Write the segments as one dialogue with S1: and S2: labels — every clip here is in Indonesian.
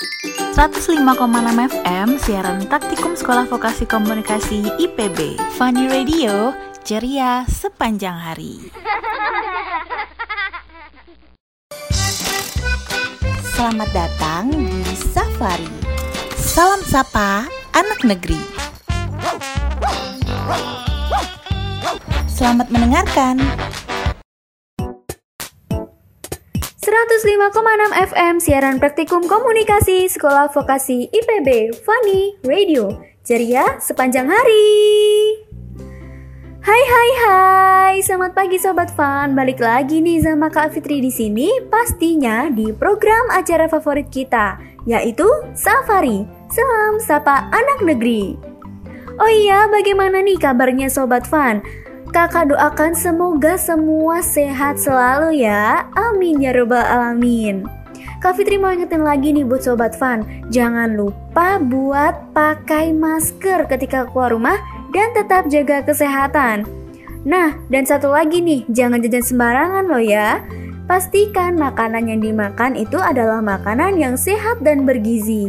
S1: 105,6 FM siaran praktikum Sekolah Vokasi Komunikasi IPB. Funny Radio, ceria sepanjang hari. Selamat datang di Safari. Salam sapa anak negeri. Selamat mendengarkan.
S2: 105,6 FM siaran praktikum komunikasi Sekolah Vokasi IPB Funny Radio ceria sepanjang hari. Hai hai hai, selamat pagi sobat fun. Balik lagi nih sama Kak Fitri di sini, pastinya di program acara favorit kita, yaitu Safari. Salam sapa anak negeri. Oh iya, bagaimana nih kabarnya sobat fun? Kakak doakan semoga semua sehat selalu ya. Amin ya robbal alamin. Kak Fitri mau ingetin lagi nih buat Sobat Fun Jangan lupa buat pakai masker ketika keluar rumah dan tetap jaga kesehatan Nah, dan satu lagi nih, jangan jajan sembarangan loh ya Pastikan makanan yang dimakan itu adalah makanan yang sehat dan bergizi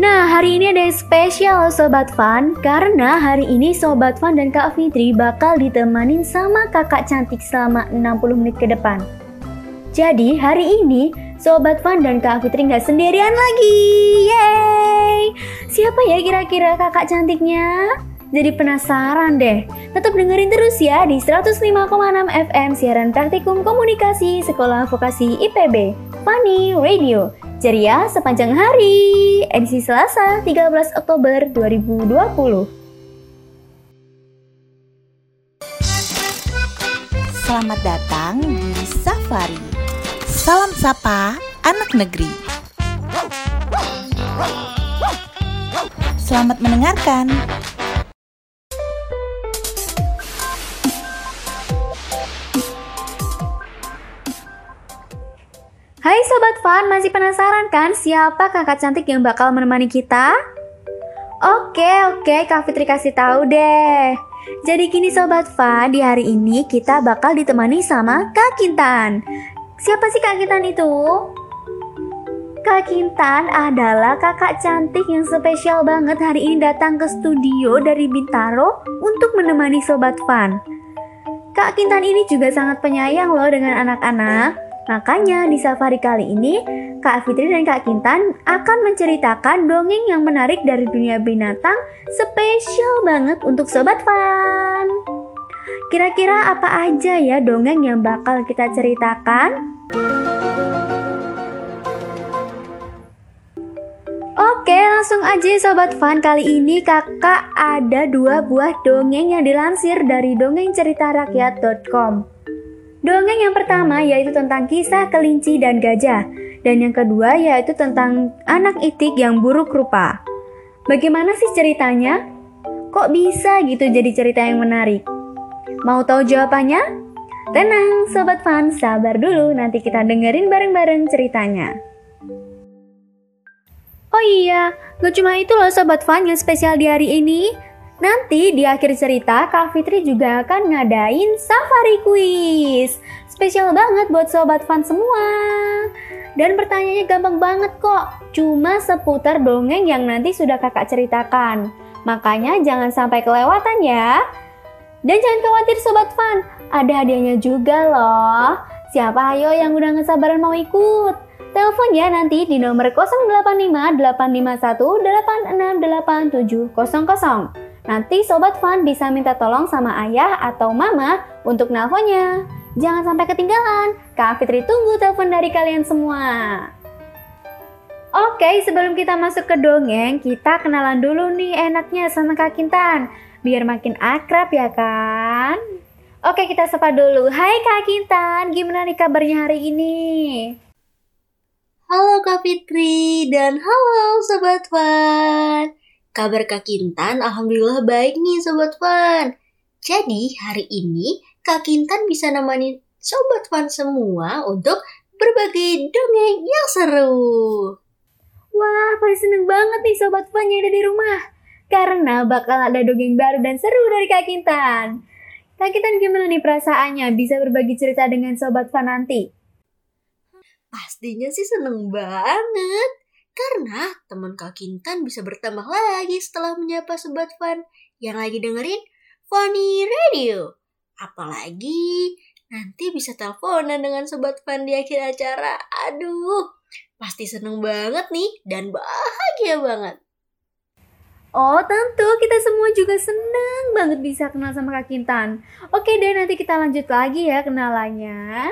S2: Nah, hari ini ada yang spesial Sobat Fun Karena hari ini Sobat Fun dan Kak Fitri bakal ditemanin sama kakak cantik selama 60 menit ke depan. Jadi hari ini Sobat Fun dan Kak Fitri nggak sendirian lagi. Yeay! Siapa ya kira-kira kakak cantiknya? Jadi penasaran deh. Tetap dengerin terus ya di 105,6 FM Siaran Praktikum Komunikasi Sekolah Vokasi IPB Funny Radio Ceria sepanjang hari, edisi Selasa 13 Oktober 2020.
S1: Selamat datang di Safari. Salam sapa anak negeri. Selamat mendengarkan.
S2: Hai Sobat Fun, masih penasaran kan siapa kakak cantik yang bakal menemani kita? Oke, oke, Kak Fitri kasih tahu deh. Jadi gini Sobat Fun, di hari ini kita bakal ditemani sama Kak Kintan. Siapa sih Kak Kintan itu? Kak Kintan adalah kakak cantik yang spesial banget hari ini datang ke studio dari Bintaro untuk menemani Sobat Fun. Kak Kintan ini juga sangat penyayang loh dengan anak-anak. Makanya di safari kali ini, Kak Fitri dan Kak Kintan akan menceritakan dongeng yang menarik dari dunia binatang spesial banget untuk Sobat Fun. Kira-kira apa aja ya dongeng yang bakal kita ceritakan? Oke, langsung aja Sobat Fun. Kali ini kakak ada dua buah dongeng yang dilansir dari dongengceritarakyat.com. Dongeng yang pertama yaitu tentang kisah kelinci dan gajah, dan yang kedua yaitu tentang anak itik yang buruk rupa. Bagaimana sih ceritanya? Kok bisa gitu jadi cerita yang menarik? Mau tahu jawabannya? Tenang, sobat fun, sabar dulu, nanti kita dengerin bareng-bareng ceritanya. Oh iya, gak cuma itu loh sobat fun yang spesial di hari ini. Nanti di akhir cerita, Kak Fitri juga akan ngadain safari quiz. Spesial banget buat sobat fun semua. Dan pertanyaannya gampang banget kok, cuma seputar dongeng yang nanti sudah kakak ceritakan. Makanya jangan sampai kelewatan ya. Dan jangan khawatir sobat fun, ada hadiahnya juga loh. Siapa ayo yang udah ngesabaran mau ikut? Telepon ya nanti di nomor 085 851 868 700. Nanti Sobat Fun bisa minta tolong sama ayah atau mama untuk nelponnya. Jangan sampai ketinggalan. Kak Fitri tunggu telepon dari kalian semua. Oke, sebelum kita masuk ke dongeng, kita kenalan dulu nih enaknya sama Kak Kintan. Biar makin akrab ya kan? Oke, kita sapa dulu. Hai Kak Kintan, gimana nih kabarnya hari ini?
S3: Halo Kak Fitri dan halo Sobat Fun. Kabar Kak Kintan alhamdulillah baik nih Sobat Fun. Jadi hari ini Kak Kintan bisa nemani Sobat Fun semua untuk berbagai dongeng yang seru.
S2: Wah, pasti seneng banget nih Sobat Fun yang ada di rumah. Karena bakal ada dongeng baru dan seru dari Kak Kintan. Kak Kintan gimana nih perasaannya bisa berbagi cerita dengan Sobat Fun nanti?
S3: Pastinya sih seneng banget. Karena teman Kak Kintan bisa bertambah lagi setelah menyapa Sobat Fun yang lagi dengerin Funny Radio. Apalagi nanti bisa teleponan dengan Sobat Fun di akhir acara. Aduh, pasti seneng banget nih dan bahagia banget.
S4: Oh tentu kita semua juga seneng banget bisa kenal sama Kak Kintan Oke deh nanti kita lanjut lagi ya kenalannya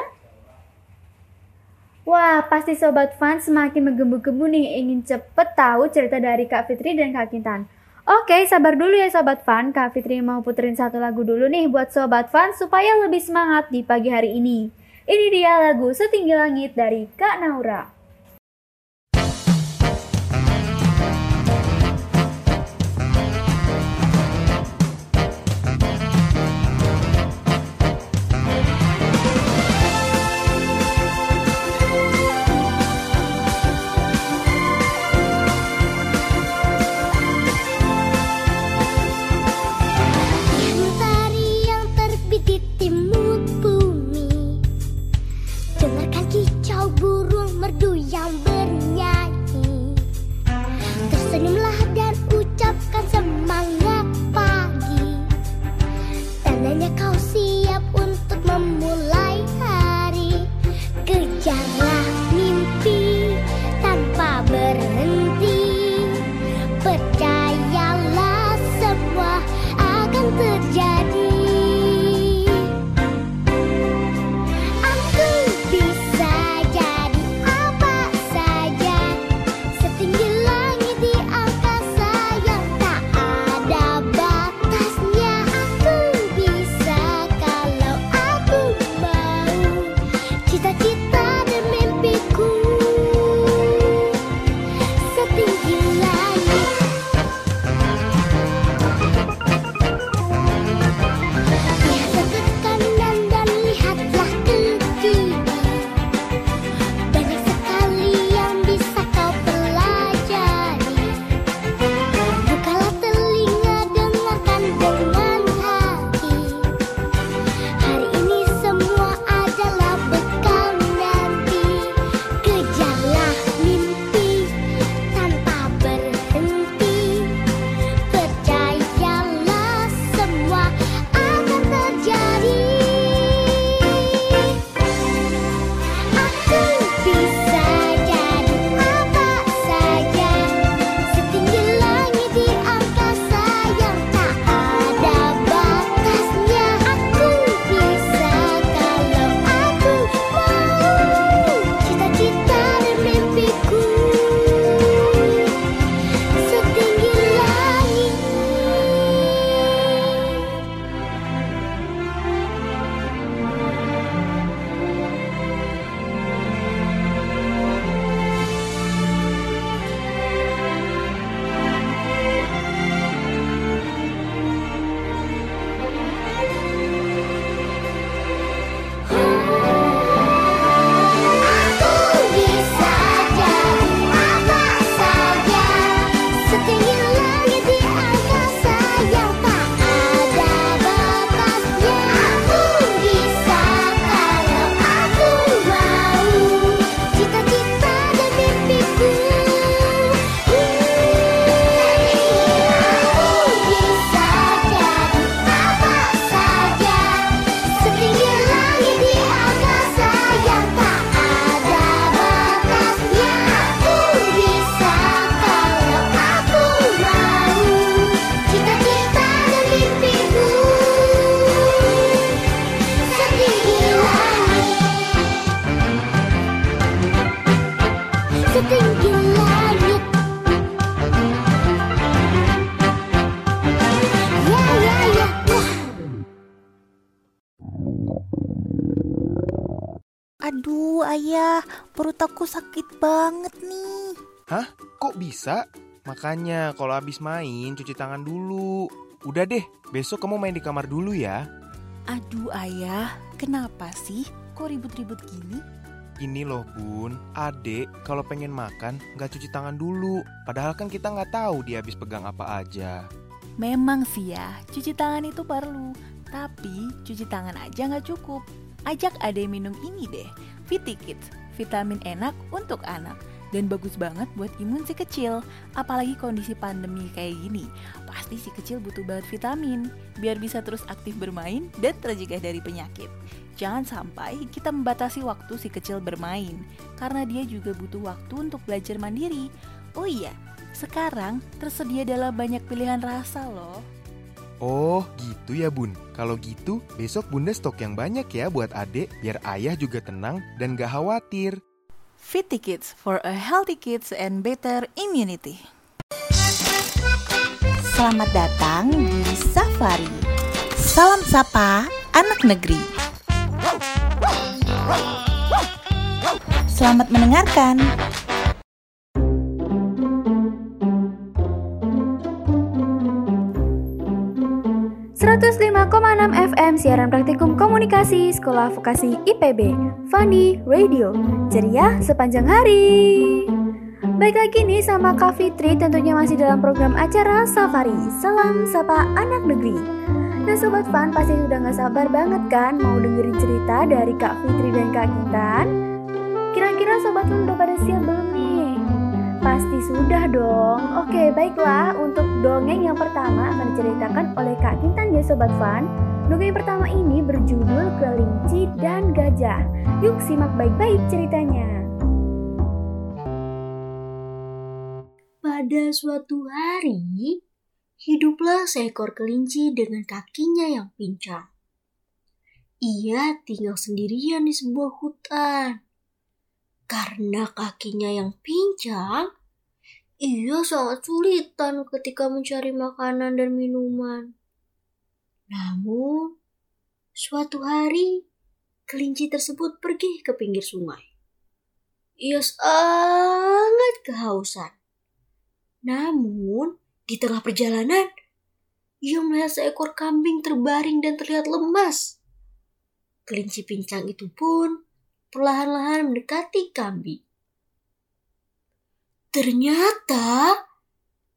S4: Wah pasti Sobat Fun semakin menggebu-gebu nih ingin cepet tahu cerita dari Kak Fitri dan Kak Kintan. Oke sabar dulu ya Sobat Fun Kak Fitri mau puterin satu lagu dulu nih buat Sobat Fun supaya lebih semangat di pagi hari ini. Ini dia lagu Setinggi Langit dari Kak Naura
S1: Aduh, ayah, perut aku sakit banget nih.
S5: Hah? Kok bisa? Makanya kalau habis main cuci tangan dulu. Udah deh, besok kamu main di kamar dulu ya.
S1: Aduh, ayah, kenapa sih? Kok ribut-ribut gini?
S5: Ini loh bun, adek kalau pengen makan nggak cuci tangan dulu. Padahal kan kita nggak tahu dia habis pegang apa aja.
S1: Memang sih ya, cuci tangan itu perlu. Tapi cuci tangan aja nggak cukup. Ajak adek minum ini deh, Vitikit, Vitamin enak untuk anak dan bagus banget buat imun si kecil. Apalagi kondisi pandemi kayak gini, pasti si kecil butuh banget vitamin biar bisa terus aktif bermain dan tercegah dari penyakit. Jangan sampai kita membatasi waktu si kecil bermain, karena dia juga butuh waktu untuk belajar mandiri. Oh iya, sekarang tersedia dalam banyak pilihan rasa loh.
S5: Oh, gitu ya bun. Kalau gitu, besok bunda stok yang banyak ya buat adek, biar ayah juga tenang dan gak khawatir.
S1: Fitty Kids for a healthy kids and better immunity.
S6: Selamat datang di Safari. Salam sapa anak negeri. Selamat mendengarkan.
S2: 105,6 FM siaran praktikum komunikasi Sekolah Vokasi IPB Fandi Radio. Ceria sepanjang hari. Baik lagi nih sama Kak Fitri tentunya masih dalam program acara Safari Salam Sapa Anak Negeri. Nah Sobat Fan pasti udah gak sabar banget kan mau dengerin cerita dari Kak Fitri dan Kak Kintan Kira-kira Sobat Fan udah pada siap belum nih? Pasti sudah dong. Oke, baiklah. Untuk dongeng yang pertama akan diceritakan oleh Kak Kintan ya Sobat Fun. Dongeng pertama ini berjudul Kelinci dan Gajah. Yuk simak baik-baik ceritanya.
S3: Pada suatu hari, hiduplah seekor kelinci dengan kakinya yang pincang. Ia tinggal sendirian di sebuah hutan. Karena kakinya yang pincang, ia sangat sulitan ketika mencari makanan dan minuman. Namun, suatu hari kelinci tersebut pergi ke pinggir sungai. Ia sangat kehausan. Namun, di tengah perjalanan, ia melihat seekor kambing terbaring dan terlihat lemas. Kelinci pincang itu pun perlahan-lahan mendekati kambing. Ternyata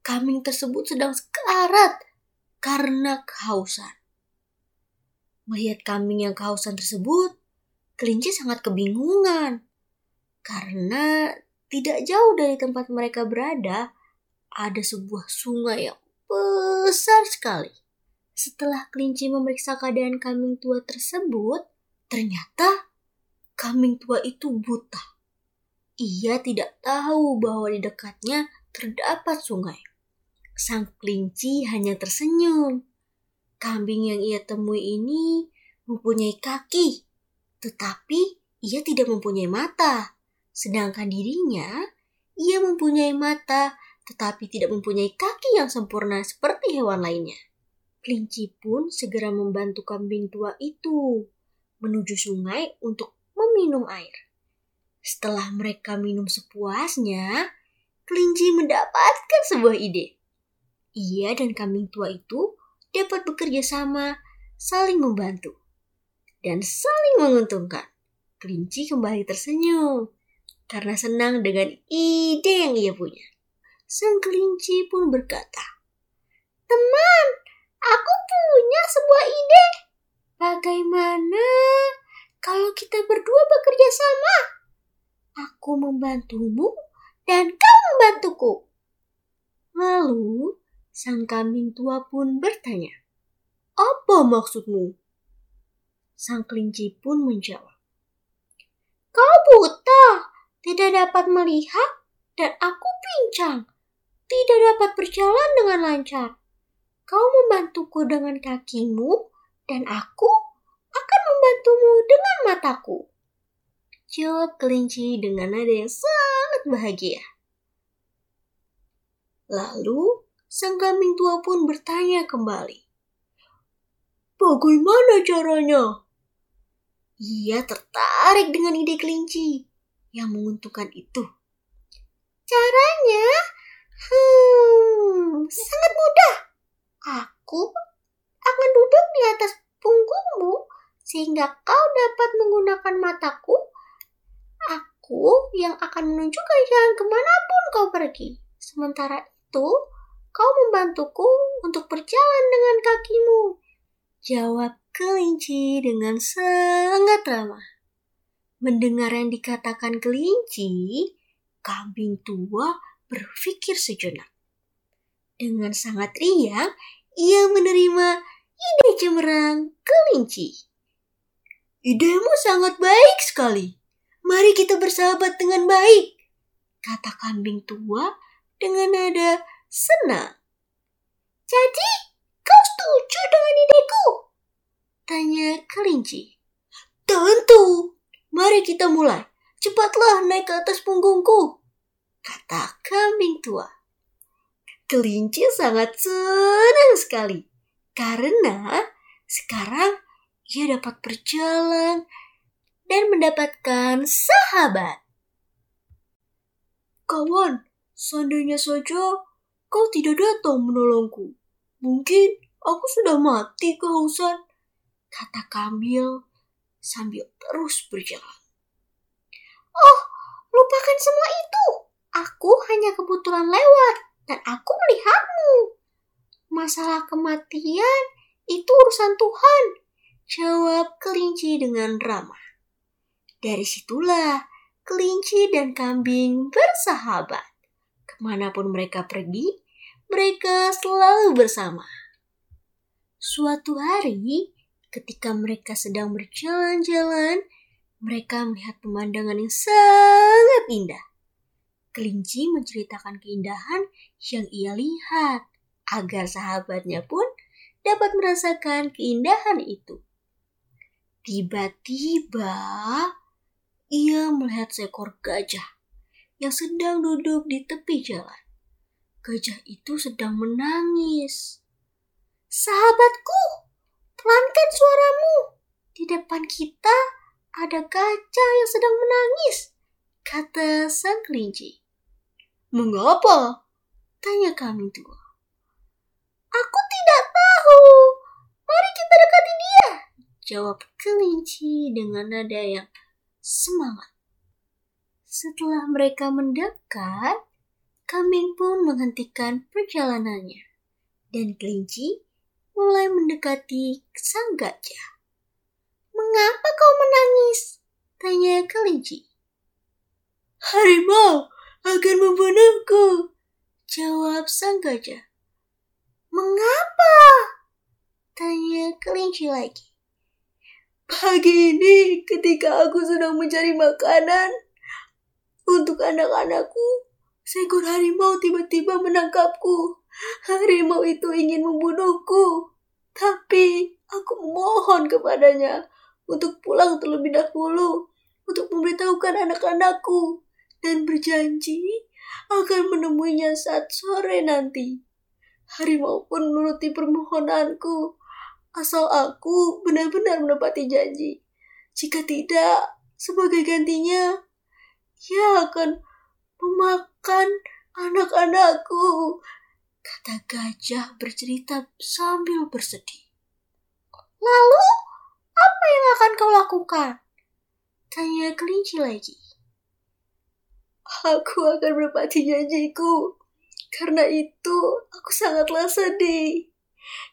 S3: kambing tersebut sedang sekarat karena kehausan. Melihat kambing yang kehausan tersebut, kelinci sangat kebingungan karena tidak jauh dari tempat mereka berada ada sebuah sungai yang besar sekali. Setelah kelinci memeriksa keadaan kambing tua tersebut, ternyata kambing tua itu buta. Ia tidak tahu bahwa di dekatnya terdapat sungai. Sang kelinci hanya tersenyum. Kambing yang ia temui ini mempunyai kaki, tetapi ia tidak mempunyai mata. Sedangkan dirinya, ia mempunyai mata, tetapi tidak mempunyai kaki yang sempurna seperti hewan lainnya. Kelinci pun segera membantu kambing tua itu menuju sungai untuk meminum air. Setelah mereka minum sepuasnya, kelinci mendapatkan sebuah ide. Ia dan kambing tua itu dapat bekerja sama, saling membantu, dan saling menguntungkan. Kelinci kembali tersenyum karena senang dengan ide yang ia punya. Sang kelinci pun berkata, "Teman, aku punya sebuah ide. Bagaimana kalau kita berdua bekerja sama. Aku membantumu dan kau membantuku. Lalu, sang kambing tua pun bertanya, Apa maksudmu? Sang kelinci pun menjawab, Kau buta, tidak dapat melihat, dan aku pincang, tidak dapat berjalan dengan lancar. Kau membantuku dengan kakimu, dan aku membantumu dengan mataku. Jawab kelinci dengan nada yang sangat bahagia. Lalu, sang kambing tua pun bertanya kembali. Bagaimana caranya? Ia tertarik dengan ide kelinci yang menguntungkan itu. Caranya, hmm, sangat mudah. Aku akan duduk di atas punggungmu sehingga kau dapat menggunakan mataku. Aku yang akan menunjukkan jalan ke mana pun kau pergi. Sementara itu, kau membantuku untuk berjalan dengan kakimu. Jawab kelinci dengan sangat ramah. Mendengar yang dikatakan kelinci, kambing tua berpikir sejenak. Dengan sangat riang, ia menerima ide cemerlang kelinci. Idemu sangat baik sekali. Mari kita bersahabat dengan baik, kata kambing tua dengan nada senang. Jadi, kau setuju dengan ideku? Tanya kelinci. Tentu. Mari kita mulai. Cepatlah naik ke atas punggungku. Kata kambing tua. Kelinci sangat senang sekali. Karena sekarang ia dapat berjalan dan mendapatkan sahabat. Kawan, seandainya saja kau tidak datang menolongku. Mungkin aku sudah mati kehausan, kata Kamil sambil terus berjalan. Oh, lupakan semua itu. Aku hanya kebetulan lewat dan aku melihatmu. Masalah kematian itu urusan Tuhan, jawab kelinci dengan ramah. Dari situlah kelinci dan kambing bersahabat. Ke mana pun mereka pergi, mereka selalu bersama. Suatu hari, ketika mereka sedang berjalan-jalan, mereka melihat pemandangan yang sangat indah. Kelinci menceritakan keindahan yang ia lihat agar sahabatnya pun dapat merasakan keindahan itu. Tiba-tiba ia melihat seekor gajah yang sedang duduk di tepi jalan. Gajah itu sedang menangis. Sahabatku, pelankan suaramu. Di depan kita ada gajah yang sedang menangis, kata sang kelinci. Mengapa? Tanya kami tua. Aku tidak tahu. Mari kita dekati dia. Jawab kelinci dengan nada yang semangat. Setelah mereka mendekat, kambing pun menghentikan perjalanannya. Dan kelinci mulai mendekati sang gajah. Mengapa kau menangis? Tanya kelinci. Harimau akan membunuhku, jawab sang gajah. Mengapa? Tanya kelinci lagi. Pagi ini ketika aku sedang mencari makanan untuk anak-anakku, seekor harimau tiba-tiba menangkapku. Harimau itu ingin membunuhku. Tapi aku mohon kepadanya untuk pulang terlebih dahulu untuk memberitahukan anak-anakku dan berjanji akan menemuinya saat sore nanti. Harimau pun menuruti permohonanku asal aku benar-benar menepati janji. Jika tidak, sebagai gantinya, ia akan memakan anak-anakku. Kata gajah bercerita sambil bersedih. Lalu, apa yang akan kau lakukan? Tanya kelinci lagi. Aku akan menepati janjiku. Karena itu, aku sangatlah sedih.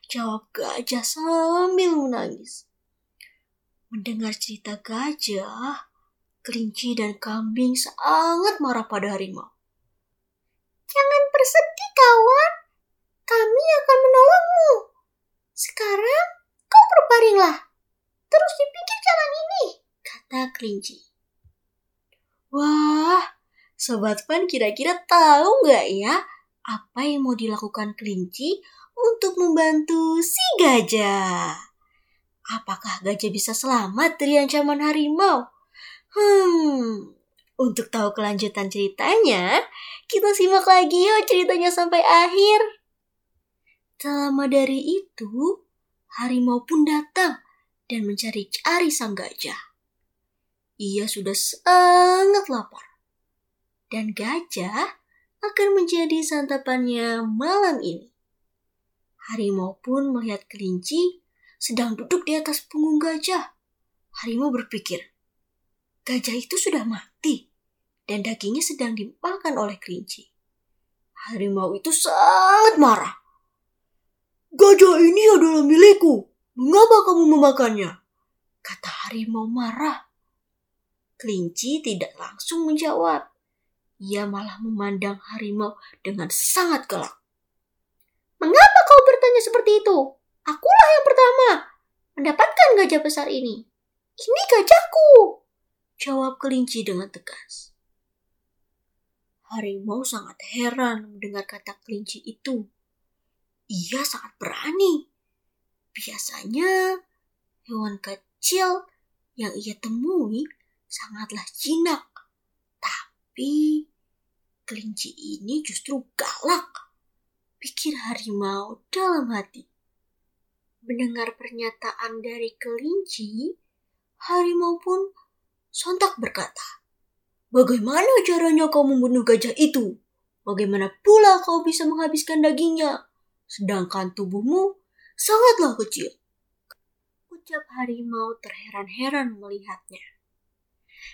S3: Jawab gajah sambil menangis. Mendengar cerita gajah, kelinci dan kambing sangat marah pada harimau. Jangan bersedih kawan, kami akan menolongmu. Sekarang kau berbaringlah, terus dipikir jalan ini, kata kelinci. Wah, Sobat Fan kira-kira tahu nggak ya apa yang mau dilakukan kelinci untuk membantu si gajah. Apakah gajah bisa selamat dari ancaman harimau? Hmm, untuk tahu kelanjutan ceritanya, kita simak lagi yuk ceritanya sampai akhir. Tak lama dari itu, harimau pun datang dan mencari-cari sang gajah. Ia sudah sangat lapar. Dan gajah akan menjadi santapannya malam ini. Harimau pun melihat kelinci sedang duduk di atas punggung gajah. Harimau berpikir, gajah itu sudah mati dan dagingnya sedang dimakan oleh kelinci. Harimau itu sangat marah. Gajah ini adalah milikku. Mengapa kamu memakannya? Kata harimau marah. Kelinci tidak langsung menjawab. Ia malah memandang harimau dengan sangat gelap. Mengapa kau bertanya seperti itu? Akulah yang pertama mendapatkan gajah besar ini. Ini gajahku, jawab kelinci dengan tegas. Harimau sangat heran mendengar kata kelinci itu. Ia sangat berani. Biasanya hewan kecil yang ia temui sangatlah jinak. Tapi kelinci ini justru galak. Pikir harimau dalam hati. Mendengar pernyataan dari kelinci, harimau pun sontak berkata, Bagaimana caranya kau membunuh gajah itu? Bagaimana pula kau bisa menghabiskan dagingnya? Sedangkan tubuhmu sangatlah kecil. Ucap harimau terheran-heran melihatnya.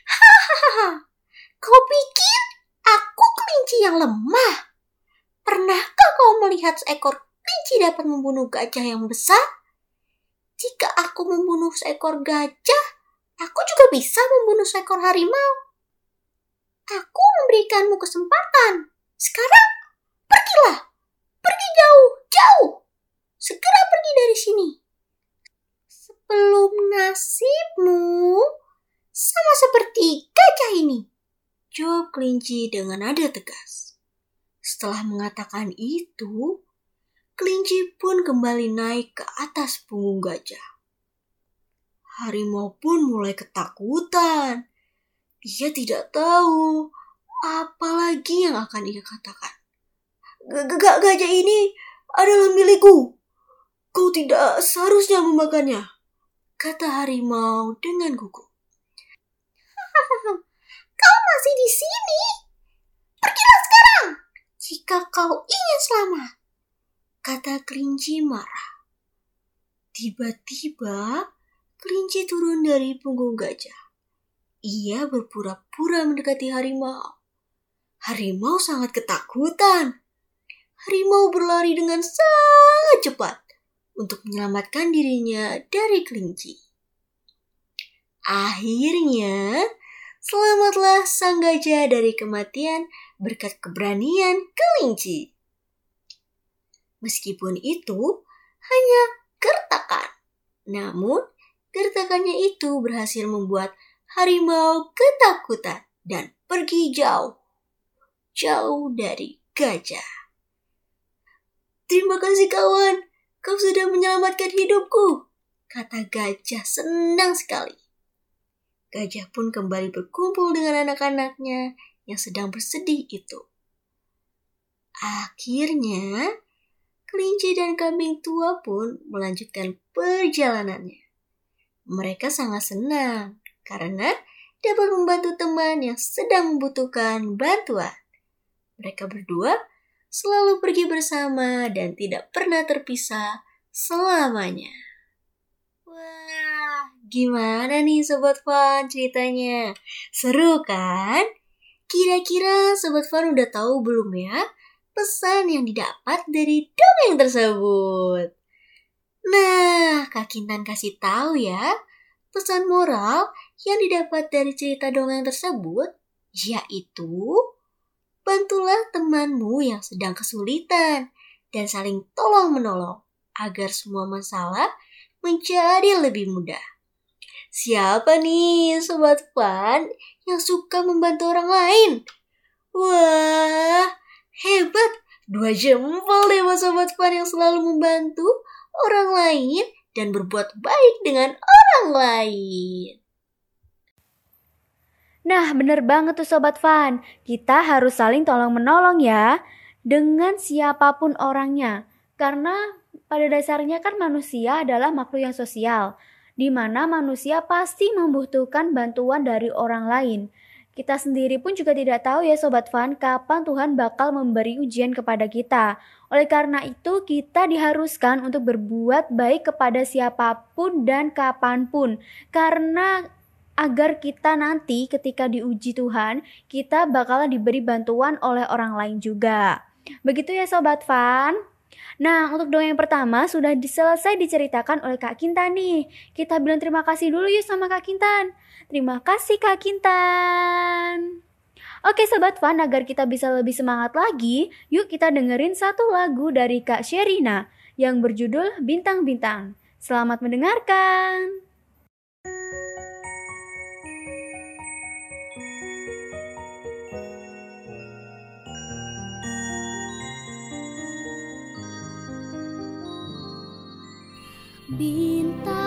S3: Hahaha, kau pikir aku kelinci yang lemah? Pernahkah kau melihat seekor kelinci dapat membunuh gajah yang besar? Jika aku membunuh seekor gajah, aku juga bisa membunuh seekor harimau. Aku memberikanmu kesempatan. Sekarang, pergilah. Pergi jauh, jauh. Segera pergi dari sini. Sebelum nasibmu sama seperti gajah ini. Jawab kelinci dengan nada tegas. Setelah mengatakan itu, kelinci pun kembali naik ke atas punggung gajah. Harimau pun mulai ketakutan. Ia tidak tahu apa lagi yang akan ia katakan. Gak gajah ini adalah milikku. Kau tidak seharusnya memakannya, kata harimau dengan gugup. kau masih di sini? Pergilah jika kau ingin selamat kata kelinci marah. Tiba-tiba, kelinci turun dari punggung gajah. Ia berpura-pura mendekati harimau. Harimau sangat ketakutan. Harimau berlari dengan sangat cepat untuk menyelamatkan dirinya dari kelinci. Akhirnya, selamatlah sang gajah dari kematian berkat keberanian kelinci. Meskipun itu hanya gertakan. Namun, gertakannya itu berhasil membuat harimau ketakutan dan pergi jauh. Jauh dari gajah. Terima kasih kawan, kau sudah menyelamatkan hidupku, kata gajah senang sekali. Gajah pun kembali berkumpul dengan anak-anaknya yang sedang bersedih itu. Akhirnya, kelinci dan kambing tua pun melanjutkan perjalanannya. Mereka sangat senang karena dapat membantu teman yang sedang membutuhkan bantuan. Mereka berdua selalu pergi bersama dan tidak pernah terpisah selamanya. Wah, gimana nih Sobat Fun ceritanya? Seru kan? Kira-kira Sobat Fun udah tahu belum ya pesan yang didapat dari dongeng tersebut. Nah, Kak Kintan kasih tahu ya, pesan moral yang didapat dari cerita dongeng tersebut yaitu bantulah temanmu yang sedang kesulitan dan saling tolong-menolong agar semua masalah menjadi lebih mudah. Siapa nih sobat fun yang suka membantu orang lain? Wah, Hebat, dua jempol deh buat sobat fun yang selalu membantu orang lain dan berbuat baik dengan orang lain.
S2: Nah, bener banget tuh Sobat Fun. Kita harus saling tolong-menolong ya. Dengan siapa pun orangnya. Karena pada dasarnya kan manusia adalah makhluk yang sosial. Di mana manusia pasti membutuhkan bantuan dari orang lain. Kita sendiri pun juga tidak tahu ya Sobat Fun kapan Tuhan bakal memberi ujian kepada kita. Oleh karena itu kita diharuskan untuk berbuat baik kepada siapa pun dan kapan pun. Karena agar kita nanti ketika diuji Tuhan, kita bakal diberi bantuan oleh orang lain juga. Begitu ya Sobat Fun. Nah, untuk doa yang pertama sudah selesai diceritakan oleh Kak Kintan nih. Kita bilang terima kasih dulu yuk sama Kak Kintan. Terima kasih Kak Kintan. Oke Sobat Fun, agar kita bisa lebih semangat lagi, yuk kita dengerin satu lagu dari Kak Sherina yang berjudul Bintang-Bintang. Selamat mendengarkan.
S4: Bintang-bintang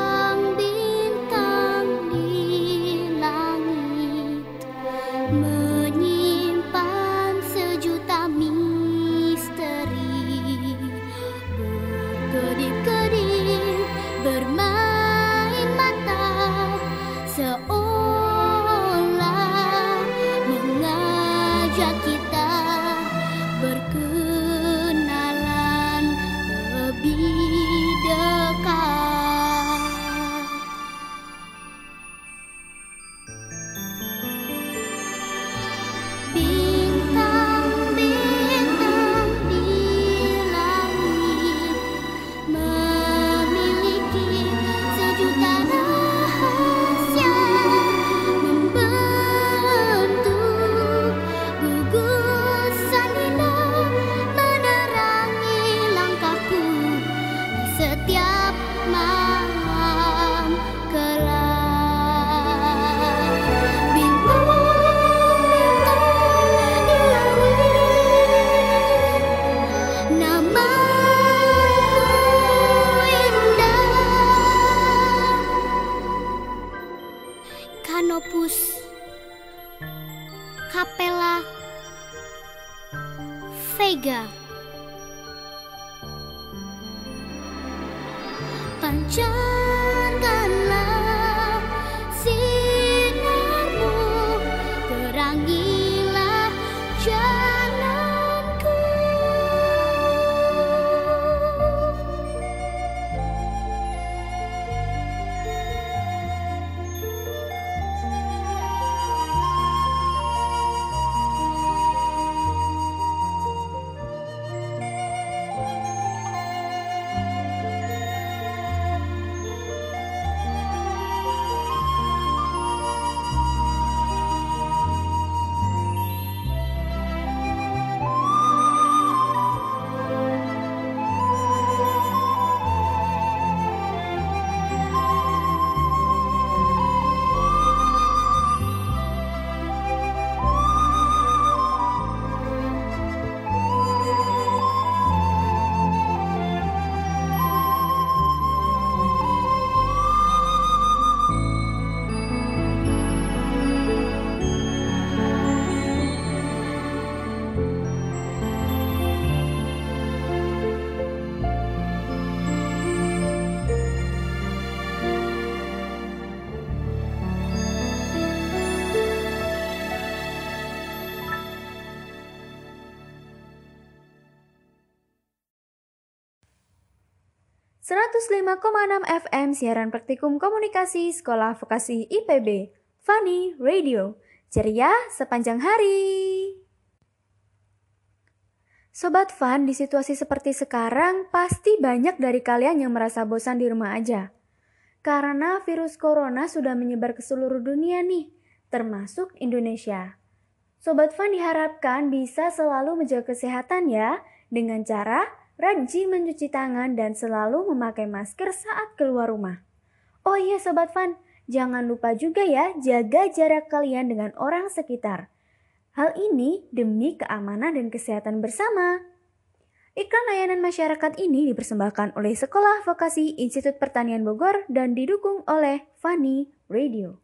S2: .6 FM siaran praktikum komunikasi Sekolah Vokasi IPB Funny Radio. Ceria sepanjang hari. Sobat Fun, di situasi seperti sekarang pasti banyak dari kalian yang merasa bosan di rumah aja. Karena virus corona sudah menyebar ke seluruh dunia nih, termasuk Indonesia. Sobat Fun diharapkan bisa selalu menjaga kesehatan ya dengan cara rajin mencuci tangan dan selalu memakai masker saat keluar rumah. Oh iya Sobat Fun, jangan lupa juga ya jaga jarak kalian dengan orang sekitar. Hal ini demi keamanan dan kesehatan bersama. Iklan layanan masyarakat ini dipersembahkan oleh Sekolah Vokasi Institut Pertanian Bogor dan didukung oleh Funny Radio.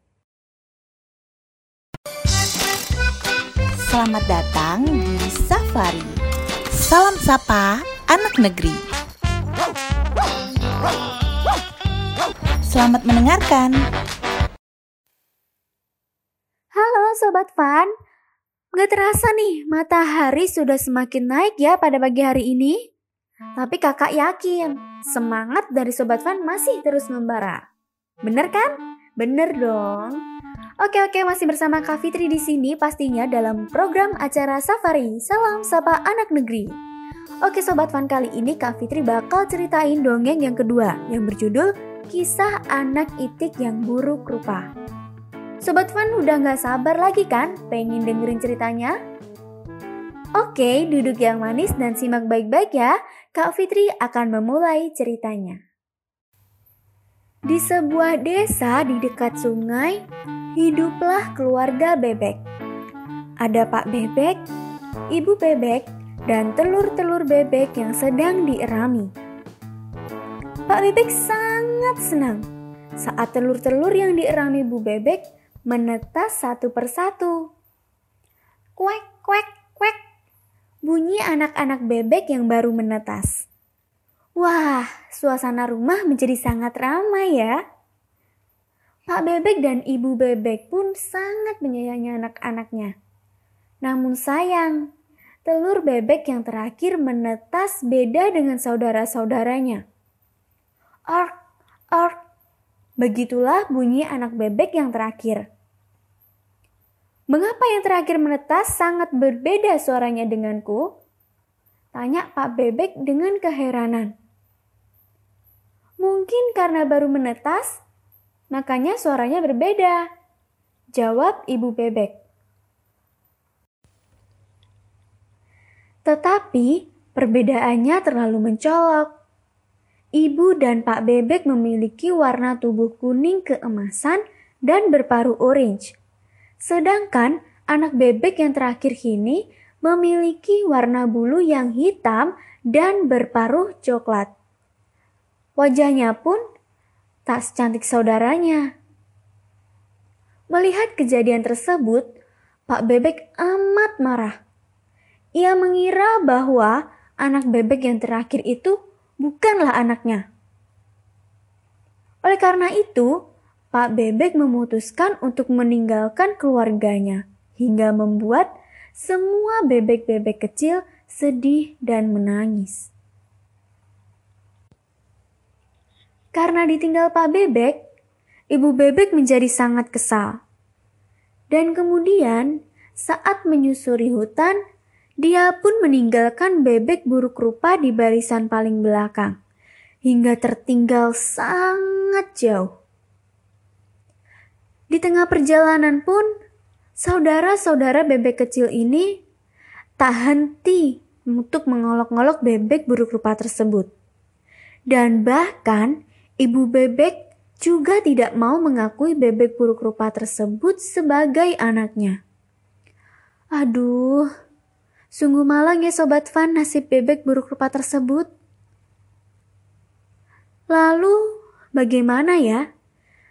S6: Selamat datang di Safari. Salam sapa anak negeri. Selamat mendengarkan.
S2: Halo Sobat Fun, Gak terasa nih matahari sudah semakin naik ya pada pagi hari ini. Tapi kakak yakin semangat dari Sobat Fun masih terus membara. Bener kan? Bener dong. Oke oke masih bersama Kak Fitri di sini pastinya dalam program acara Safari. Salam Sapa Anak Negeri. Oke Sobat Fun kali ini Kak Fitri bakal ceritain dongeng yang kedua yang berjudul Kisah Anak Itik yang Buruk Rupa. Sobat Fun udah gak sabar lagi kan pengen dengerin ceritanya? Oke, duduk yang manis dan simak baik-baik ya. Kak Fitri akan memulai ceritanya. Di sebuah desa di dekat sungai, hiduplah keluarga bebek. Ada Pak Bebek, Ibu Bebek, dan telur-telur bebek yang sedang dierami. Pak Bebek sangat senang saat telur-telur yang dierami Bu Bebek menetas satu persatu. Kuek, kuek, kuek. Bunyi anak-anak bebek yang baru menetas. Wah, suasana rumah menjadi sangat ramai ya. Pak Bebek dan Ibu Bebek pun sangat menyayangi anak-anaknya. Namun sayang, telur bebek yang terakhir menetas beda dengan saudara-saudaranya. Ark, ark. Begitulah bunyi anak bebek yang terakhir. Mengapa yang terakhir menetas sangat berbeda suaranya denganku? Tanya Pak Bebek dengan keheranan. Mungkin karena baru menetas, makanya suaranya berbeda. Jawab Ibu Bebek. Tetapi perbedaannya terlalu mencolok. Ibu dan Pak Bebek memiliki warna tubuh kuning keemasan dan berparuh orange. Sedangkan anak bebek yang terakhir ini memiliki warna bulu yang hitam dan berparuh coklat. Wajahnya pun tak secantik saudaranya. Melihat kejadian tersebut, Pak Bebek amat marah. Ia mengira bahwa anak bebek yang terakhir itu bukanlah anaknya. Oleh karena itu, Pak Bebek memutuskan untuk meninggalkan keluarganya hingga membuat semua bebek-bebek kecil sedih dan menangis. Karena ditinggal Pak Bebek, Ibu Bebek menjadi sangat kesal. Dan kemudian, saat menyusuri hutan, dia pun meninggalkan bebek buruk rupa di barisan paling belakang, hingga tertinggal sangat jauh. Di tengah perjalanan pun, saudara-saudara bebek kecil ini tak henti untuk mengolok-olok bebek buruk rupa tersebut. Dan bahkan ibu bebek juga tidak mau mengakui bebek buruk rupa tersebut sebagai anaknya. Aduh, Sungguh malang ya Sobat Fan nasib bebek buruk rupa tersebut. Lalu, bagaimana ya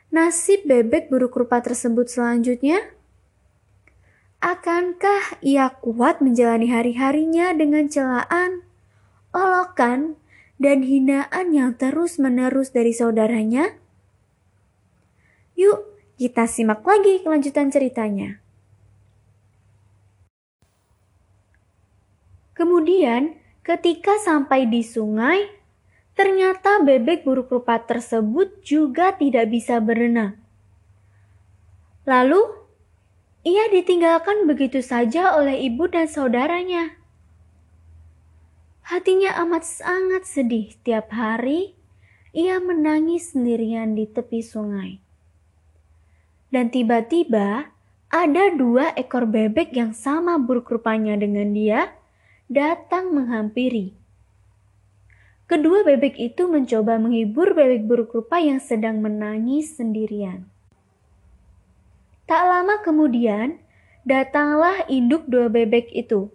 S2: nasib bebek buruk rupa tersebut selanjutnya? Akankah ia kuat menjalani hari-harinya dengan celaan, olokan, dan hinaan yang terus-menerus dari saudaranya? Yuk, kita simak lagi kelanjutan ceritanya. Kemudian, ketika sampai di sungai, ternyata bebek buruk rupa tersebut juga tidak bisa berenang. Lalu, ia ditinggalkan begitu saja oleh ibu dan saudaranya. Hatinya amat sangat sedih tiap hari ia menangis sendirian di tepi sungai. Dan tiba-tiba ada dua ekor bebek yang sama buruk rupanya dengan dia datang menghampiri. Kedua bebek itu mencoba menghibur bebek buruk rupa yang sedang menangis sendirian. Tak lama kemudian, datanglah induk dua bebek itu.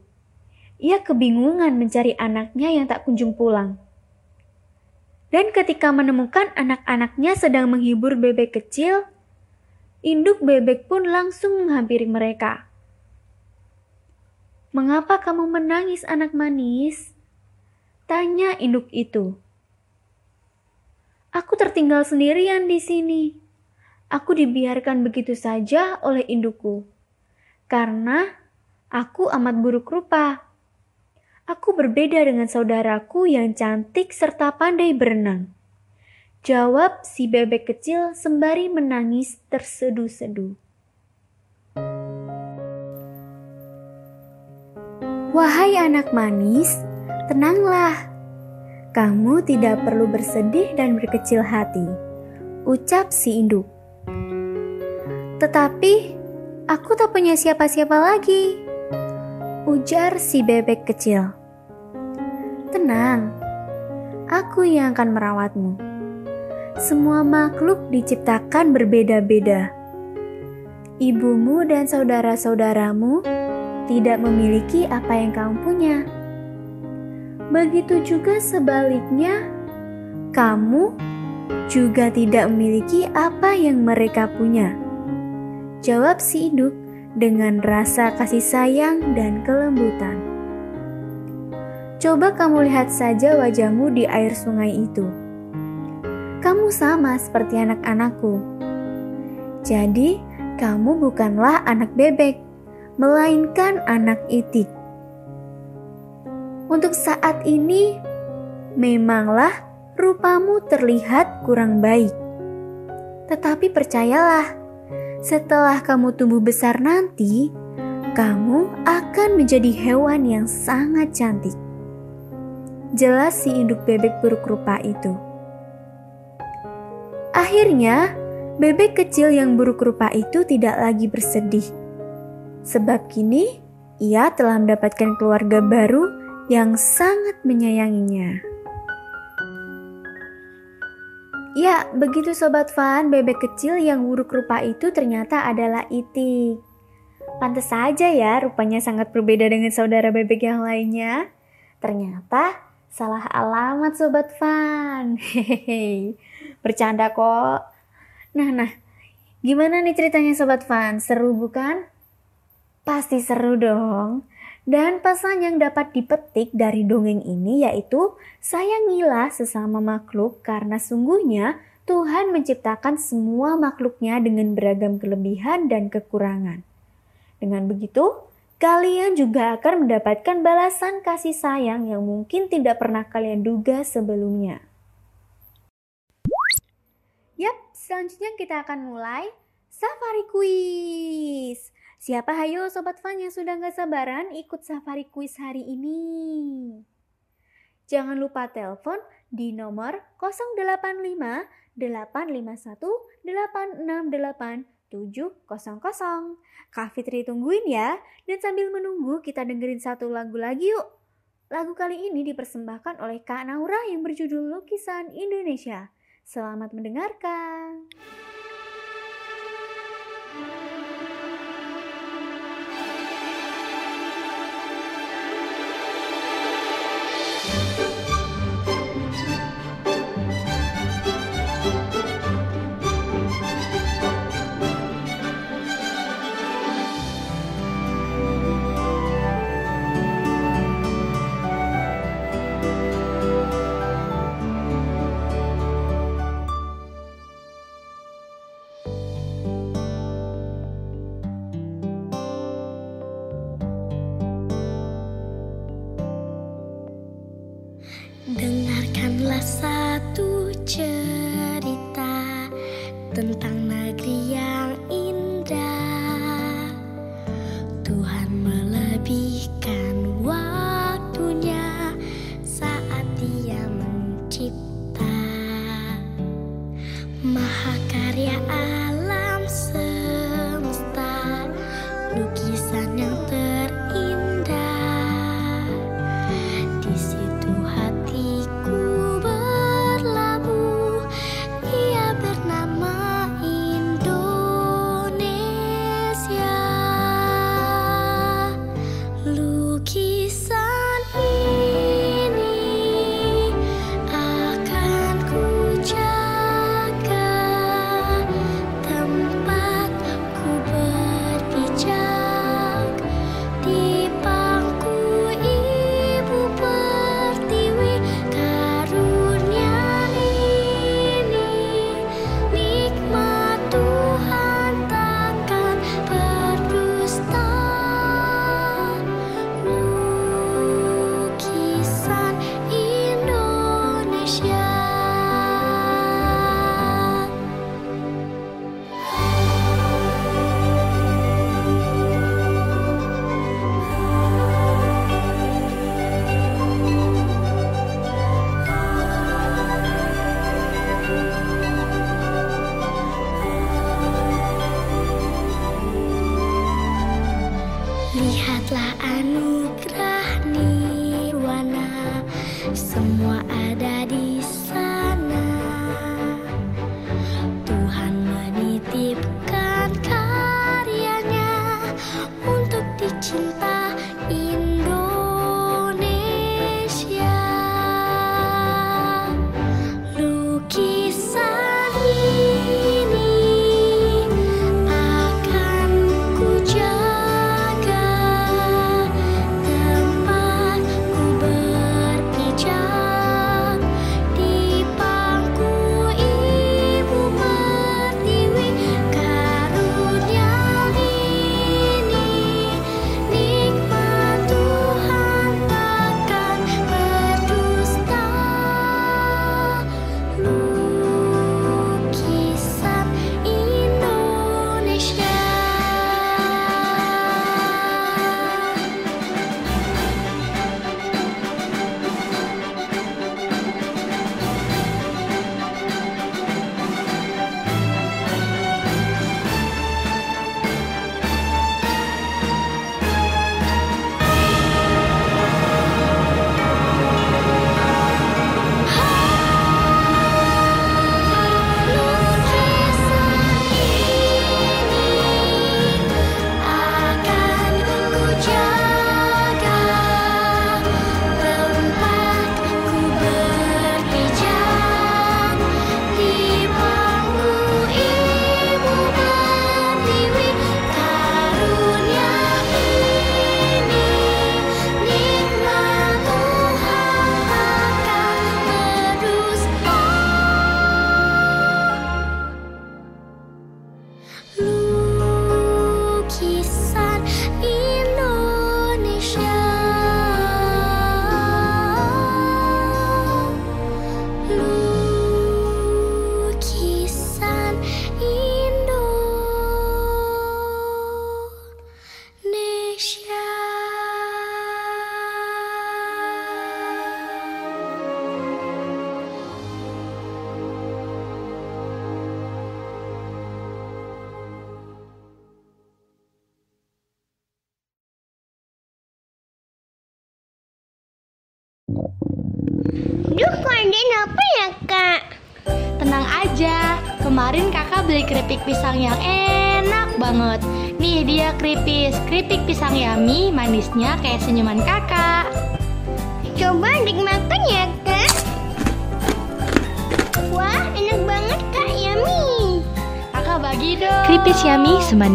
S2: Ia kebingungan mencari anaknya yang tak kunjung pulang. Dan ketika menemukan anak-anaknya sedang menghibur bebek kecil, induk bebek pun langsung menghampiri mereka. Mengapa kamu menangis anak manis? Tanya induk itu. Aku tertinggal sendirian di sini. Aku dibiarkan begitu saja oleh indukku. Karena aku amat buruk rupa. Aku berbeda dengan saudaraku yang cantik serta pandai berenang. Jawab si bebek kecil sembari menangis terseduh-seduh. Wahai anak manis, Tenanglah, kamu tidak perlu bersedih dan berkecil hati, ucap si induk. Tetapi, aku tak punya siapa-siapa lagi, ujar si bebek kecil. Tenang, aku yang akan merawatmu. Semua makhluk diciptakan berbeda-beda. Ibumu dan saudara-saudaramu tidak memiliki apa yang kamu punya Begitu juga sebaliknya, kamu juga tidak memiliki apa yang mereka punya. Jawab si induk dengan rasa kasih sayang dan kelembutan. Coba kamu lihat saja wajahmu di air sungai itu. Kamu sama seperti anak-anakku. Jadi, kamu bukanlah anak bebek, melainkan anak itik. Untuk saat ini, memanglah rupamu terlihat kurang baik. Tetapi percayalah, setelah kamu tumbuh besar nanti, kamu akan menjadi hewan yang sangat cantik. Jelas si induk bebek buruk rupa itu. Akhirnya, bebek kecil yang buruk rupa itu tidak lagi bersedih. Sebab kini ia telah mendapatkan keluarga baru yang sangat menyayanginya. Ya, begitu sobat fan, bebek kecil yang buruk rupa itu ternyata adalah Itik. Pantes saja ya, rupanya sangat berbeda dengan saudara bebek yang lainnya. Ternyata salah alamat sobat fan. Hehehe, bercanda kok. Nah, nah, gimana nih ceritanya sobat fan? Seru bukan? Pasti seru dong. Dan pesan yang dapat dipetik dari dongeng ini yaitu sayangilah sesama makhluk karena sungguhnya Tuhan menciptakan semua makhluknya dengan beragam kelebihan dan kekurangan. Dengan begitu, kalian juga akan mendapatkan balasan kasih sayang yang mungkin tidak pernah kalian duga sebelumnya. Yap, selanjutnya kita akan mulai Safari Quiz. Siapa hayo sobat fan yang sudah gak sabaran ikut safari quiz hari ini? Jangan lupa telepon di nomor 085 851 868 700. Kak Fitri tungguin ya. Dan sambil menunggu kita dengerin satu lagu lagi yuk. Lagu kali ini dipersembahkan oleh Kak Naura yang berjudul Lukisan Indonesia. Selamat mendengarkan.
S4: Dengarkanlah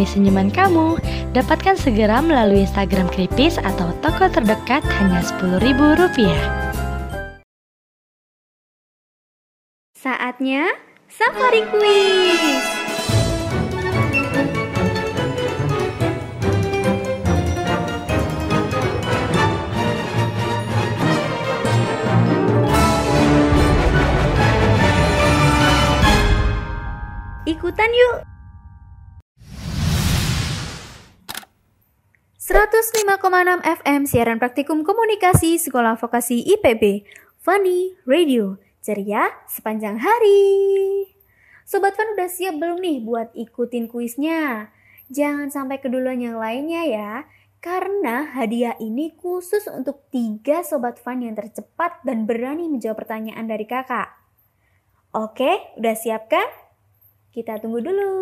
S7: yummy semanis senyuman kamu. Dapatkan segera melalui Instagram Keripis atau toko terdekat hanya Rp10.000.
S2: Saatnya Safari Quiz. Ikutan yuk. 105,6 FM siaran praktikum komunikasi Sekolah Vokasi IPB. Funny Radio, ceria sepanjang hari. Sobat Fun udah siap belum nih buat ikutin kuisnya? Jangan sampai keduluan yang lainnya ya. Karena hadiah ini khusus untuk tiga Sobat Fun yang tercepat dan berani menjawab pertanyaan dari kakak. Oke, udah siap kan? Kita tunggu dulu.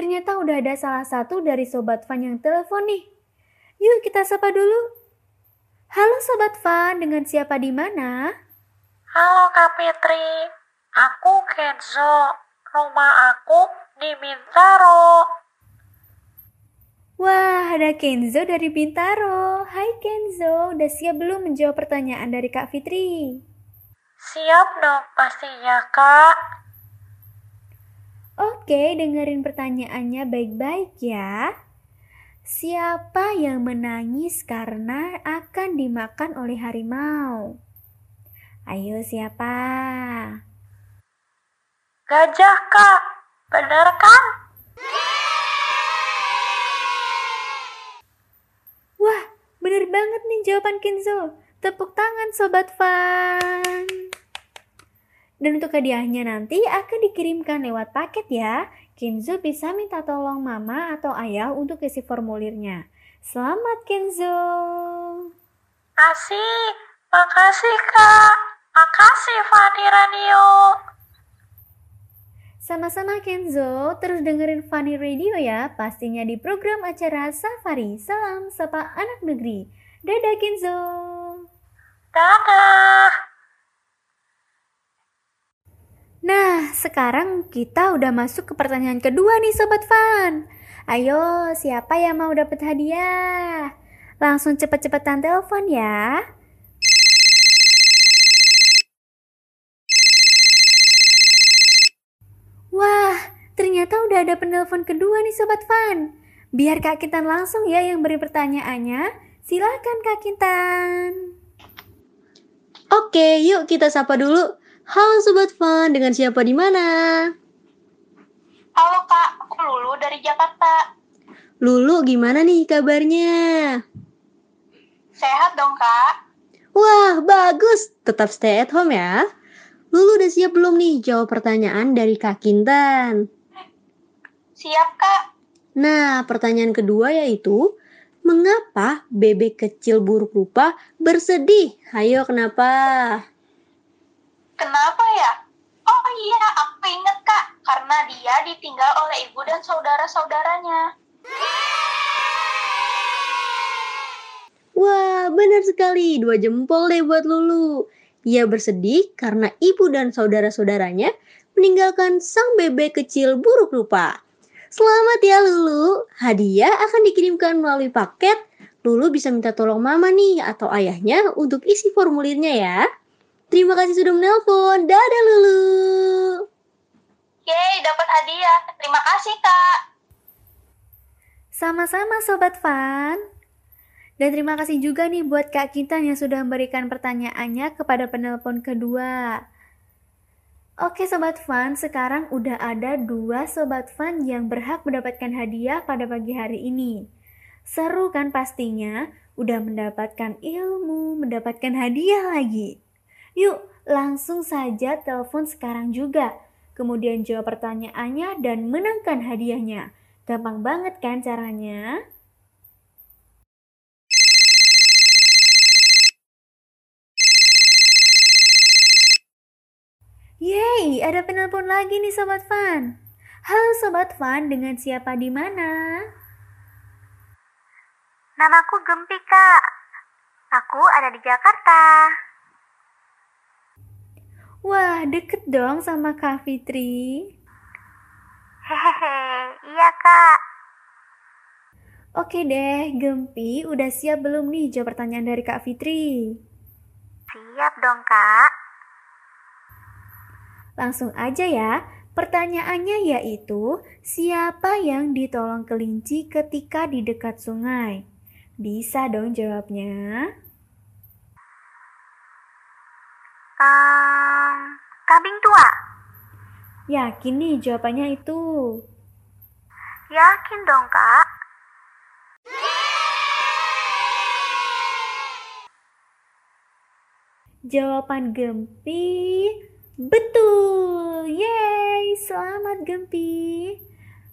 S2: Ternyata udah ada salah satu dari Sobat Fan yang telepon nih. Yuk kita sapa dulu. Halo Sobat Fan, dengan siapa di mana?
S8: Halo Kak Fitri, aku Kenzo. Rumah aku di Bintaro.
S2: Wah, ada Kenzo dari Bintaro. Hai Kenzo, udah siap belum menjawab pertanyaan dari Kak Fitri?
S8: Siap dong pastinya Kak.
S2: Oke, dengerin pertanyaannya baik-baik ya. Siapa yang menangis karena akan dimakan oleh harimau? Ayo siapa?
S8: Gajah Kak, bener kan?
S2: Wah, bener banget nih jawaban Kenzo. Tepuk tangan Sobat Fan. Dan untuk hadiahnya nanti akan dikirimkan lewat paket ya. Kenzo bisa minta tolong mama atau ayah untuk isi formulirnya. Selamat Kenzo.
S8: Asik, makasih kak. Makasih Fani Radio.
S2: Sama-sama Kenzo, terus dengerin Funny Radio ya, pastinya di program acara Safari. Salam Sapa Anak Negeri. Dadah Kenzo.
S8: Dadah.
S2: Nah, sekarang kita udah masuk ke pertanyaan kedua nih Sobat Fun. Ayo, siapa yang mau dapat hadiah? Langsung cepet-cepetan telepon ya. Wah, ternyata udah ada penelpon kedua nih Sobat Fun. Biar Kak Kintan langsung ya yang beri pertanyaannya. Silakan Kak Kintan.
S3: Oke, yuk kita sapa dulu. Halo Sobat Fun, dengan siapa di mana?
S8: Halo kak, aku Lulu dari Jakarta.
S3: Lulu, gimana nih kabarnya?
S8: Sehat dong kak?
S3: Wah, bagus. Tetap stay at home ya. Lulu udah siap belum nih jawab pertanyaan dari Kak Kintan?
S8: Siap kak.
S3: Nah, pertanyaan kedua yaitu, mengapa bebek kecil buruk rupa bersedih? Hayo, kenapa?
S8: Kenapa ya? Oh iya, aku inget kak. Karena dia ditinggal oleh ibu dan saudara-saudaranya.
S3: Wah, benar sekali. Dua jempol deh buat Lulu. Ia bersedih karena ibu dan saudara-saudaranya meninggalkan sang bebek kecil buruk rupa. Selamat ya Lulu. Hadiah akan dikirimkan melalui paket. Lulu bisa minta tolong mama nih atau ayahnya untuk isi formulirnya ya. Terima kasih sudah menelpon. Dadah Lulu.
S8: Yeay, dapat hadiah. Terima kasih kak.
S2: Sama-sama Sobat Fun. Dan terima kasih juga nih buat Kak Kintan yang sudah memberikan pertanyaannya kepada penelpon kedua. Oke Sobat Fun, sekarang udah ada dua Sobat Fun yang berhak mendapatkan hadiah pada pagi hari ini. Seru kan pastinya, udah mendapatkan ilmu, mendapatkan hadiah lagi. Yuk, langsung saja telepon sekarang juga. Kemudian jawab pertanyaannya dan menangkan hadiahnya. Gampang banget kan caranya? Yeay, ada penelpon lagi nih Sobat Fan. Halo Sobat Fan, dengan siapa di mana?
S8: Namaku Gempi kak. Aku ada di Jakarta.
S2: Wah, deket dong sama Kak Fitri.
S8: Hehehe, iya kak.
S2: Oke deh, Gempi, udah siap belum nih jawab pertanyaan dari Kak Fitri?
S8: Siap dong kak.
S2: Langsung aja ya, pertanyaannya yaitu, siapa yang ditolong kelinci ketika di dekat sungai? Bisa dong jawabnya.
S8: Um, kambing tua.
S2: Yakin nih jawabannya itu?
S8: Yakin dong kak.
S2: Jawaban Gempi betul. Yeay, selamat Gempi.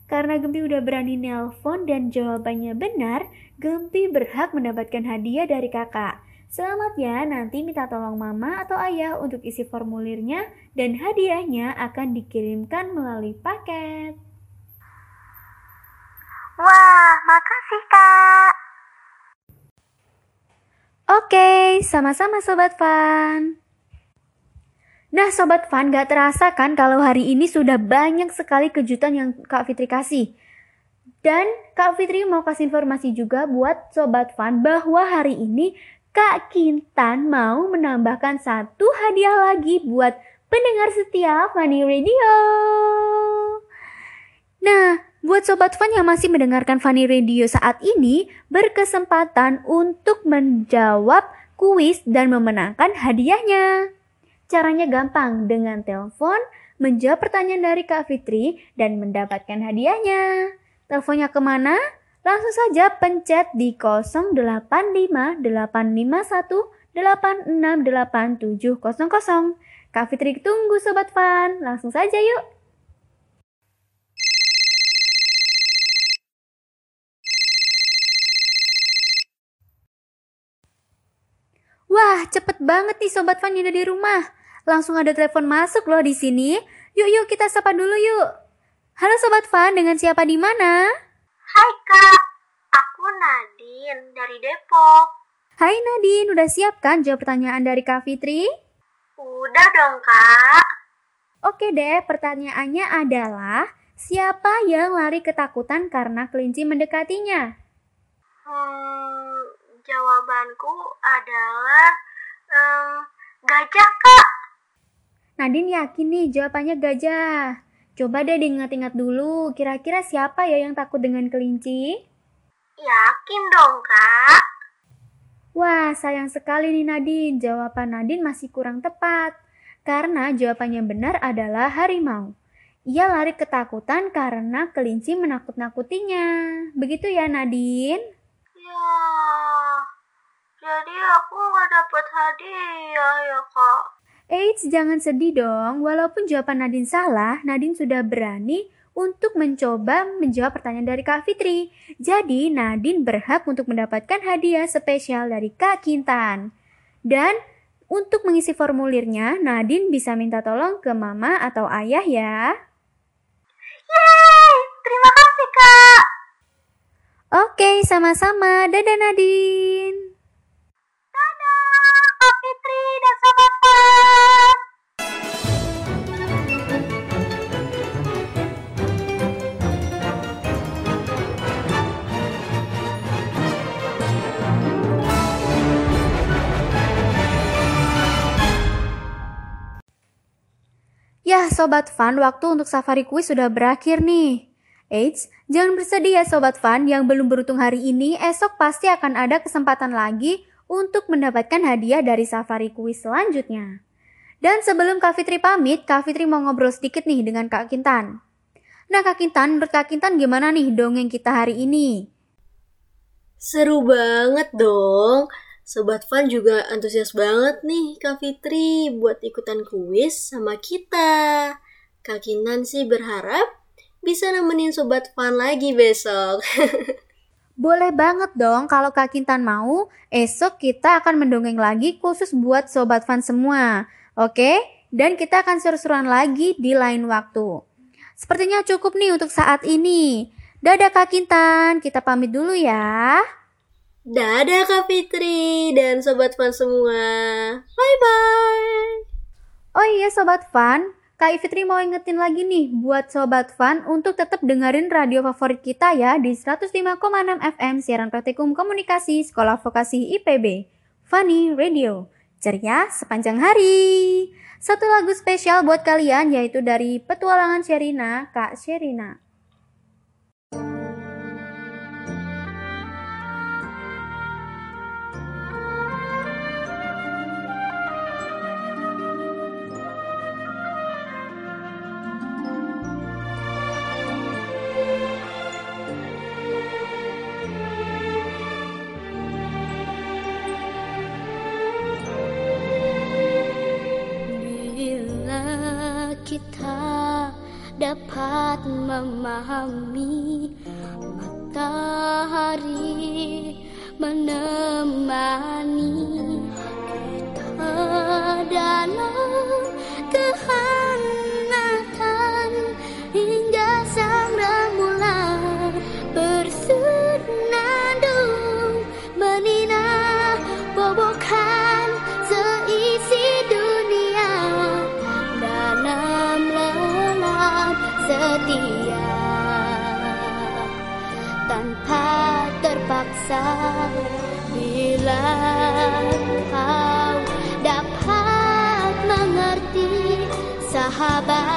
S2: Karena Gempi udah berani nelpon dan jawabannya benar, Gempi berhak mendapatkan hadiah dari kakak. Selamat ya, nanti minta tolong mama atau ayah untuk isi formulirnya dan hadiahnya akan dikirimkan melalui paket.
S8: Wah, makasih kak.
S2: Oke, sama-sama Sobat Fun. Nah Sobat Fun, gak terasa kan kalau hari ini sudah banyak sekali kejutan yang Kak Fitri kasih. Dan Kak Fitri mau kasih informasi juga buat Sobat Fun bahwa hari ini Kak Kintan mau menambahkan satu hadiah lagi buat pendengar setia Funny Radio. Nah, buat Sobat Fun yang masih mendengarkan Funny Radio saat ini, berkesempatan untuk menjawab kuis dan memenangkan hadiahnya. Caranya gampang, dengan telepon, menjawab pertanyaan dari Kak Fitri, dan mendapatkan hadiahnya. Teleponnya ke mana? Langsung saja pencet di 085851868700. Kak Fitri tunggu Sobat Fun. Langsung saja yuk. Wah, cepet banget nih Sobat Fun yang ada di rumah. Langsung ada telepon masuk loh di sini. Yuk yuk kita sapa dulu yuk. Halo Sobat Fun, dengan siapa di mana?
S3: Hai kak, aku Nadine dari Depok.
S2: Hai Nadine, udah siap kan jawab pertanyaan dari Kak Fitri?
S3: Udah dong kak.
S2: Oke deh, pertanyaannya adalah siapa yang lari ketakutan karena kelinci mendekatinya?
S3: Hmm, jawabanku adalah em, gajah kak.
S2: Nadine yakin nih jawabannya gajah. Coba deh diingat-ingat dulu, kira-kira siapa ya yang takut dengan kelinci?
S3: Yakin dong kak.
S2: Wah, sayang sekali nih Nadine, jawaban Nadine masih kurang tepat. Karena jawabannya benar adalah harimau. Ia lari ketakutan karena kelinci menakut-nakutinya. Begitu ya Nadine?
S3: Ya, jadi aku nggak dapat hadiah ya kak.
S2: Eits, jangan sedih dong. Walaupun jawaban Nadine salah, Nadine sudah berani untuk mencoba menjawab pertanyaan dari Kak Fitri. Jadi, Nadine berhak untuk mendapatkan hadiah spesial dari Kak Kintan. Dan untuk mengisi formulirnya, Nadine bisa minta tolong ke mama atau ayah ya.
S3: Yeay, terima kasih kak.
S2: Oke, sama-sama. Dadah Nadine.
S3: Dadah, Kak Fitri dan Sobat Fun.
S2: Yah, Sobat Fun, waktu untuk safari kuis sudah berakhir nih. Eits, jangan bersedih ya Sobat Fun yang belum beruntung hari ini, esok pasti akan ada kesempatan lagi untuk mendapatkan hadiah dari safari kuis selanjutnya. Dan sebelum Kak Fitri pamit, Kak Fitri mau ngobrol sedikit nih dengan Kak Kintan. Nah Kak Kintan, menurut Kak Kintan gimana nih dongeng kita hari ini?
S3: Seru banget dong. Sobat Fun juga antusias banget nih Kak Fitri buat ikutan kuis sama kita. Kak Kinan sih berharap bisa nemenin Sobat Fun lagi besok.
S2: Boleh banget dong kalau Kak Kintan mau, esok kita akan mendongeng lagi khusus buat Sobat Fun semua. Oke? Dan kita akan seru-seruan lagi di lain waktu. Sepertinya cukup nih untuk saat ini. Dadah Kak Kintan, kita pamit dulu ya.
S3: Dadah Kak Fitri dan Sobat Fun semua. Bye-bye.
S2: Oh iya Sobat Fun, Kak Fitri mau ingetin lagi nih buat Sobat Fun untuk tetap dengerin radio favorit kita ya di 105,6 FM siaran praktikum komunikasi Sekolah Vokasi IPB. Funny Radio, ceria sepanjang hari. Satu lagu spesial buat kalian yaitu dari Petualangan Sherina, Kak Sherina.
S4: Memahami matahari menemani kita dalam kehangatan terpaksa bila kau dapat mengerti sahabat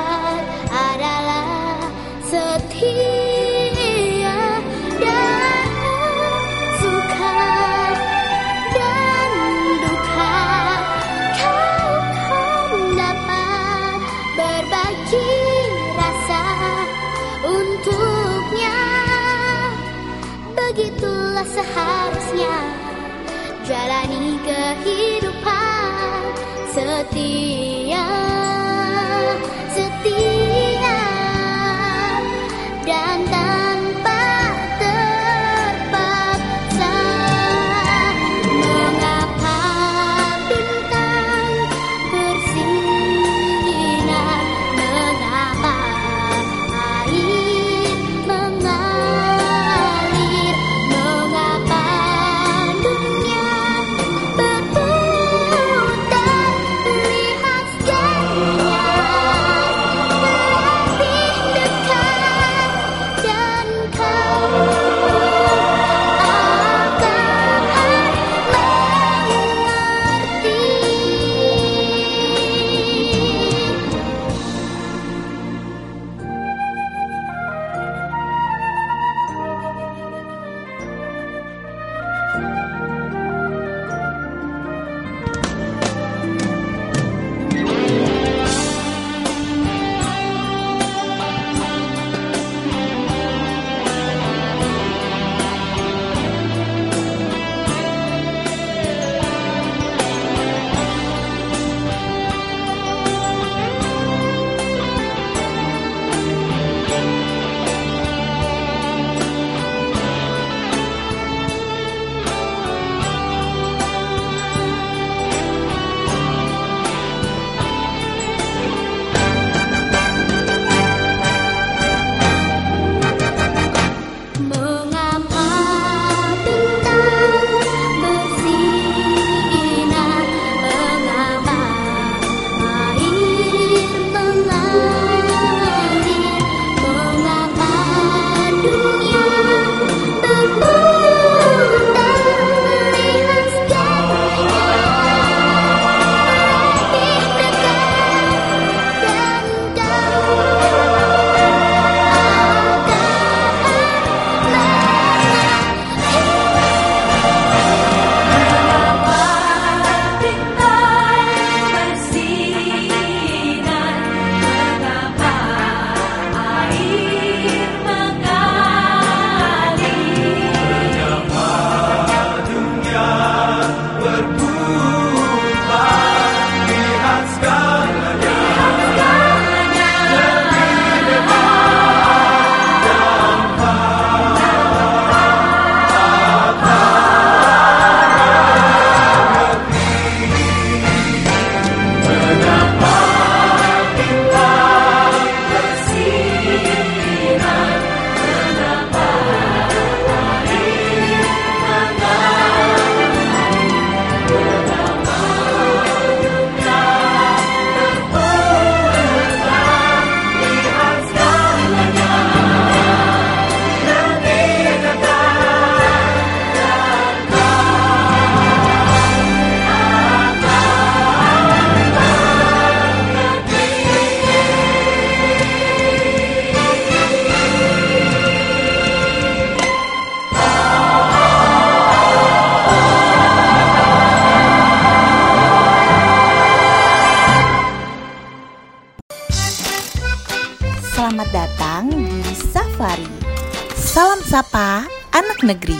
S6: negeri.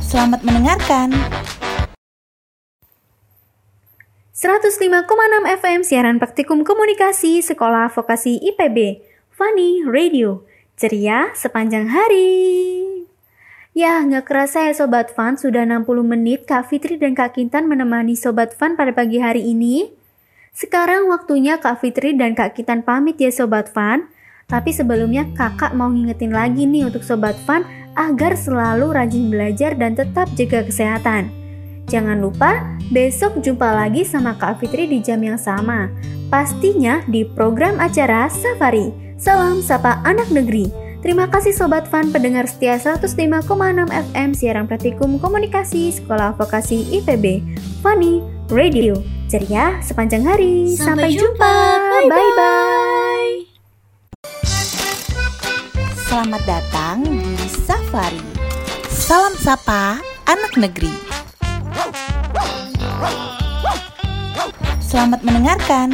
S6: Selamat mendengarkan.
S2: 105,6 FM siaran praktikum komunikasi Sekolah Vokasi IPB Funny Radio Ceria sepanjang hari Ya, nggak kerasa ya Sobat Fun, sudah 60 menit Kak Fitri dan Kak Kintan menemani Sobat Fun pada pagi hari ini. Sekarang waktunya Kak Fitri dan Kak Kintan pamit ya Sobat Fun. Tapi sebelumnya kakak mau ngingetin lagi nih untuk Sobat Fun agar selalu rajin belajar dan tetap jaga kesehatan. Jangan lupa, besok jumpa lagi sama Kak Fitri di jam yang sama. Pastinya di program acara Safari. Salam Sapa Anak Negeri. Terima kasih Sobat Fun pendengar setia 105,6 FM siaran praktikum komunikasi Sekolah Vokasi IPB. Funny Radio. Ceria sepanjang hari.
S3: Sampai
S2: Sampai,
S3: jumpa.
S2: jumpa. Bye-bye.
S6: Selamat datang di Safari. Salam sapa anak negeri. Selamat mendengarkan.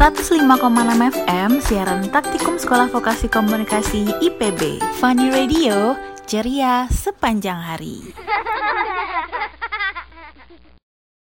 S1: enam FM siaran praktikum Sekolah Vokasi Komunikasi IPB. Funny Radio, ceria sepanjang hari.